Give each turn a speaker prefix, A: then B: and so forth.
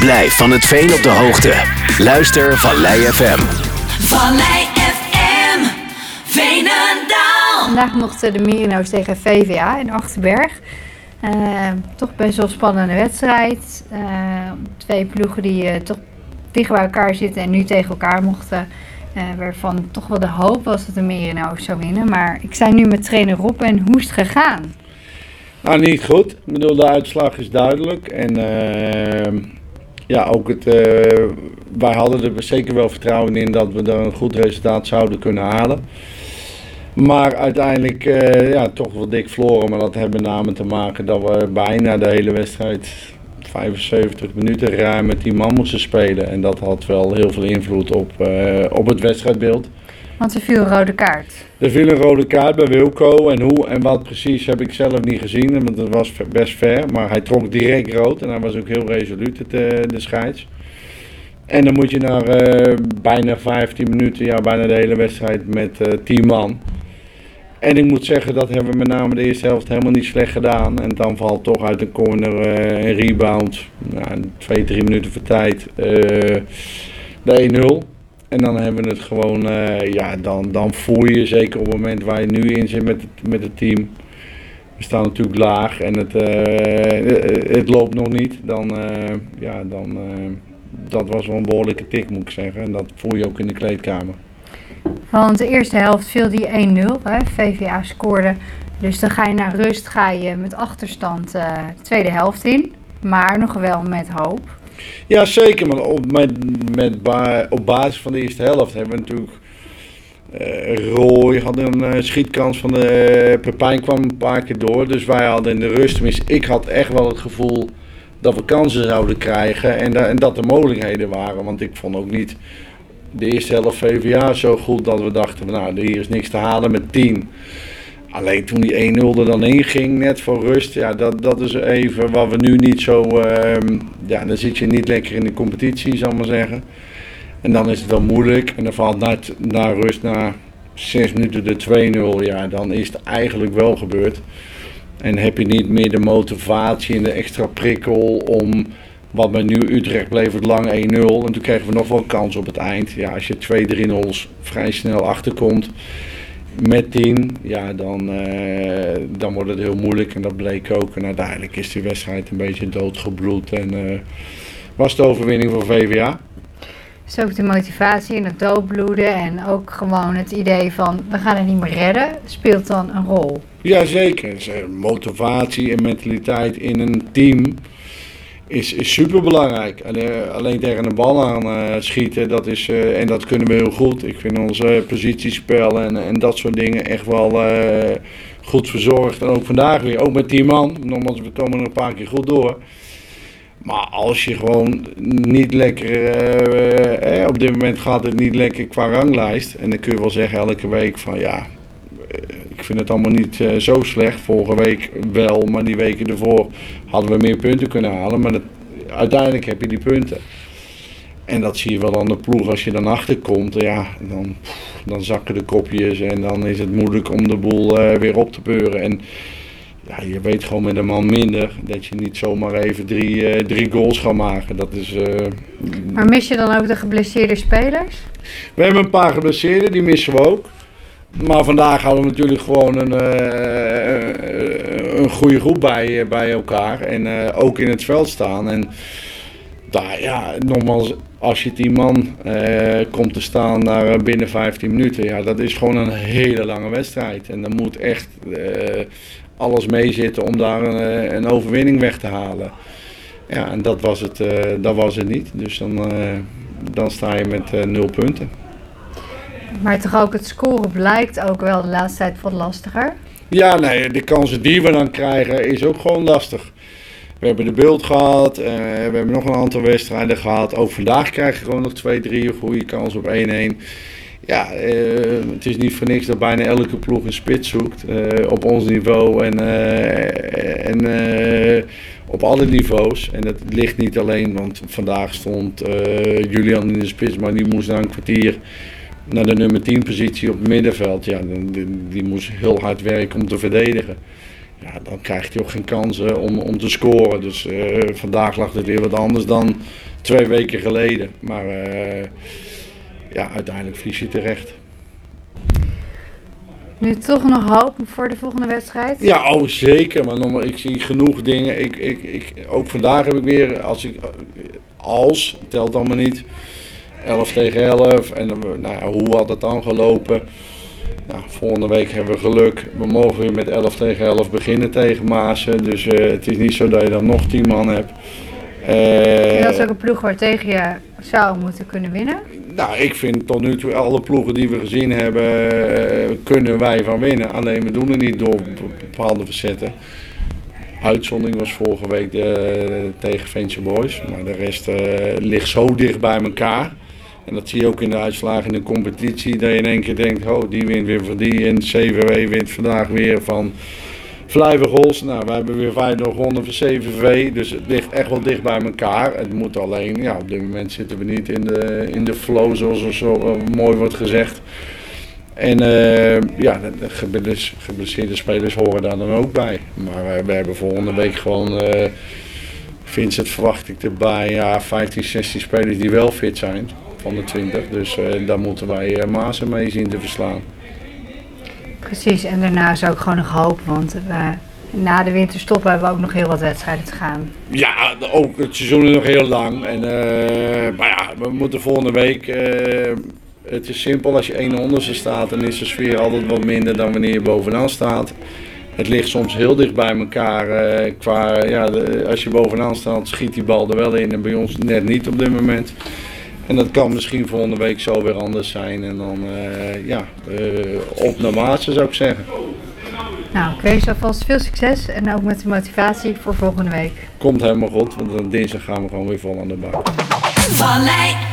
A: Blijf van het veen op de hoogte. Luister Vallei FM.
B: Vallei FM, Veenendaal.
C: Vandaag mochten de Merino's tegen VVA in Achterberg. Eh, toch best wel een spannende wedstrijd. Eh, twee ploegen die eh, toch dicht bij elkaar zitten en nu tegen elkaar mochten. eh, waarvan toch wel de hoop was dat de Merino's zou winnen. Maar ik sta nu met trainer Rob en hoe is het gegaan?
D: Nou, niet goed. Ik bedoel, de uitslag is duidelijk. En ehm, ja, ook het, eh, wij hadden er zeker wel vertrouwen in dat we er een goed resultaat zouden kunnen halen. Maar uiteindelijk eh, ja, toch wel dik verloren. Maar dat heeft met name te maken dat we bijna de hele wedstrijd 75 minuten ruim met die man moesten spelen. En dat had wel heel veel invloed op, eh, op het wedstrijdbeeld.
C: Want er viel een rode kaart.
D: Er viel een rode kaart bij Wilco en hoe en wat precies heb ik zelf niet gezien, want het was best ver. Maar hij trok direct rood en hij was ook heel resoluut, het, eh, de scheids. En dan moet je na eh, bijna 15 minuten, ja bijna de hele wedstrijd met eh 10 man. En ik moet zeggen, dat hebben we met name de eerste helft helemaal niet slecht gedaan. En dan valt toch uit een corner een rebound, nou, twee, drie minuten voor tijd, de 1-0. En dan hebben we het gewoon, eh, ja, dan, dan voel je zeker op het moment waar je nu in zit met het, met het team. We staan natuurlijk laag en het, eh, het loopt nog niet. Dan, eh, ja, dan, dat was wel een behoorlijke tik moet ik zeggen. En dat voel je ook in de kleedkamer.
C: Want de eerste helft viel die 1-0. hè. VVA scoorde. Dus dan ga je naar rust, ga je met achterstand de tweede helft in. Maar nog wel met hoop.
D: Ja, zeker. Maar op, met, met op basis van de eerste helft hebben we natuurlijk... eh Roy had een eh, schietkans van de Pepijn kwam een paar keer door. Dus wij hadden in de rust, tenminste ik had echt wel het gevoel dat we kansen zouden krijgen. En, en dat er mogelijkheden waren. Want ik vond ook niet de eerste helft VVA zo goed dat we dachten, nou hier is niks te halen met 10. Alleen toen die 1-0 er dan in ging, net voor rust, ja, dat, dat is even wat we nu niet zo. ehm, ja, dan zit je niet lekker in de competitie, zal ik maar zeggen. En dan is het wel moeilijk. En dan valt na, rust, na 6 minuten de 2-0, ja, dan is het eigenlijk wel gebeurd. En heb je niet meer de motivatie en de extra prikkel om. Wat bij nu Utrecht bleef het lang 1-0. En toen kregen we nog wel kans op het eind. Ja, als je 2-3-0's vrij snel achterkomt met 10, ja, dan, eh, dan wordt het heel moeilijk. En dat bleek ook. En uiteindelijk is die wedstrijd een beetje doodgebloed. En eh, was de overwinning voor VVA.
C: Dus ook de motivatie en het doodbloeden. En ook gewoon het idee van we gaan het niet meer redden. Speelt dan een rol.
D: Jazeker. Motivatie en mentaliteit in een team is, is super belangrijk. alleen tegen een bal aan eh, schieten, dat is, eh, en dat kunnen we heel goed. Ik vind ons eh, positiespel en, en dat soort dingen echt wel goed verzorgd. En ook vandaag weer, ook met 10 man. Nogmaals, we komen er een paar keer goed door. Maar als je gewoon niet lekker, eh, op dit moment gaat het niet lekker qua ranglijst. En dan kun je wel zeggen elke week van ja, vind het allemaal niet eh, zo slecht. Vorige week wel, maar die weken ervoor hadden we meer punten kunnen halen. Maar dat, uiteindelijk heb je die punten. En dat zie je wel aan de ploeg. Als je dan achterkomt, ja, dan, dan zakken de kopjes en dan is het moeilijk om de boel eh, weer op te beuren. En ja, je weet gewoon met een man minder dat je niet zomaar even drie, eh, drie goals gaat maken. Dat is,
C: Maar mis je dan ook de geblesseerde spelers?
D: we hebben een paar geblesseerden, die missen we ook. Maar vandaag hadden we natuurlijk gewoon een, eh, een goede groep bij, eh, bij elkaar. En eh, ook in het veld staan. En daar, ja, nogmaals, als je die man eh, komt te staan daar eh, binnen 15 minuten, ja, dat is gewoon een hele lange wedstrijd. En dan moet echt eh, alles meezitten om daar een, eh, een overwinning weg te halen. Ja, en dat was het, eh, dat was het niet. Dus dan, eh, dan sta je met eh, nul punten.
C: Maar toch ook het scoren blijkt ook wel de laatste tijd wat lastiger.
D: Ja, nee, de kansen die we dan krijgen is ook gewoon lastig. We hebben de beeld gehad, eh, we hebben nog een aantal wedstrijden gehad. Ook vandaag krijg je gewoon nog twee, drie goede kansen op 1-1. Ja, eh, het is niet voor niks dat bijna elke ploeg een spits zoekt eh, op ons niveau en, en op alle niveaus. En dat ligt niet alleen, want vandaag stond Julian in de spits, maar die moest na een kwartier naar de nummer 10 positie op het middenveld. Ja, die, die moest heel hard werken om te verdedigen. Ja, dan krijgt hij ook geen kansen om, om te scoren. Dus eh, vandaag lag het weer wat anders dan twee weken geleden. Maar eh, ja, uiteindelijk verlies je terecht.
C: Nu toch nog hoop voor de volgende wedstrijd?
D: Ja, oh zeker. Maar nog maar, ik zie genoeg dingen. Ik, ik, ik, ook vandaag heb ik weer, als ik, als, telt allemaal niet, 11 tegen 11. En nou hoe had het dan gelopen? Nou, volgende week hebben we geluk. We mogen weer met 11 tegen 11 beginnen tegen Maasen. Dus eh, het is niet zo dat je dan nog 10 man hebt.
C: En
D: Eh,
C: dat is ook een ploeg waar tegen je zou moeten kunnen winnen.
D: nou, ik vind tot nu toe alle ploegen die we gezien hebben, eh, kunnen wij van winnen. Alleen we doen het niet door bepaalde verzetten. Uitzondering was vorige week tegen Venture Boys. Maar de rest eh, ligt zo dicht bij elkaar. En dat zie je ook in de uitslagen in de competitie. Dat je in één keer denkt, oh die wint weer van die. En CVW wint vandaag weer van Vlijvergols. Nou, we hebben weer 5-0 gewonnen van CVV. Dus het ligt echt wel dicht bij elkaar. Het moet alleen, ja, op dit moment zitten we niet in de, in de flow zoals er zo eh, mooi wordt gezegd. En eh, ja, de, de geblesse- geblesseerde spelers horen daar dan ook bij. Maar eh, we hebben volgende week gewoon, eh Vincent verwacht ik erbij, ja, 15, 16 spelers die wel fit zijn van de 20. Dus eh, daar moeten wij eh Maasen mee zien te verslaan.
C: Precies, en daarna is ook gewoon nog hoop, want we, na de winterstop hebben we ook nog heel wat wedstrijden te gaan.
D: Ja, ook het seizoen is nog heel lang. En, eh, maar ja, we moeten volgende week. eh, het is simpel, als je 1 onderste staat, dan is de sfeer altijd wat minder dan wanneer je bovenaan staat. Het ligt soms heel dicht bij elkaar. eh, qua, ja, de- als je bovenaan staat, schiet die bal er wel in. En bij ons net niet op dit moment. En dat kan misschien volgende week zo weer anders zijn. En dan, eh, ja, eh, op naar Maasen zou ik zeggen.
C: Nou, ik wens je alvast veel succes en ook met de motivatie voor volgende week.
D: Komt helemaal goed, want dan dinsdag gaan we gewoon weer vol aan de bak.
B: Vallei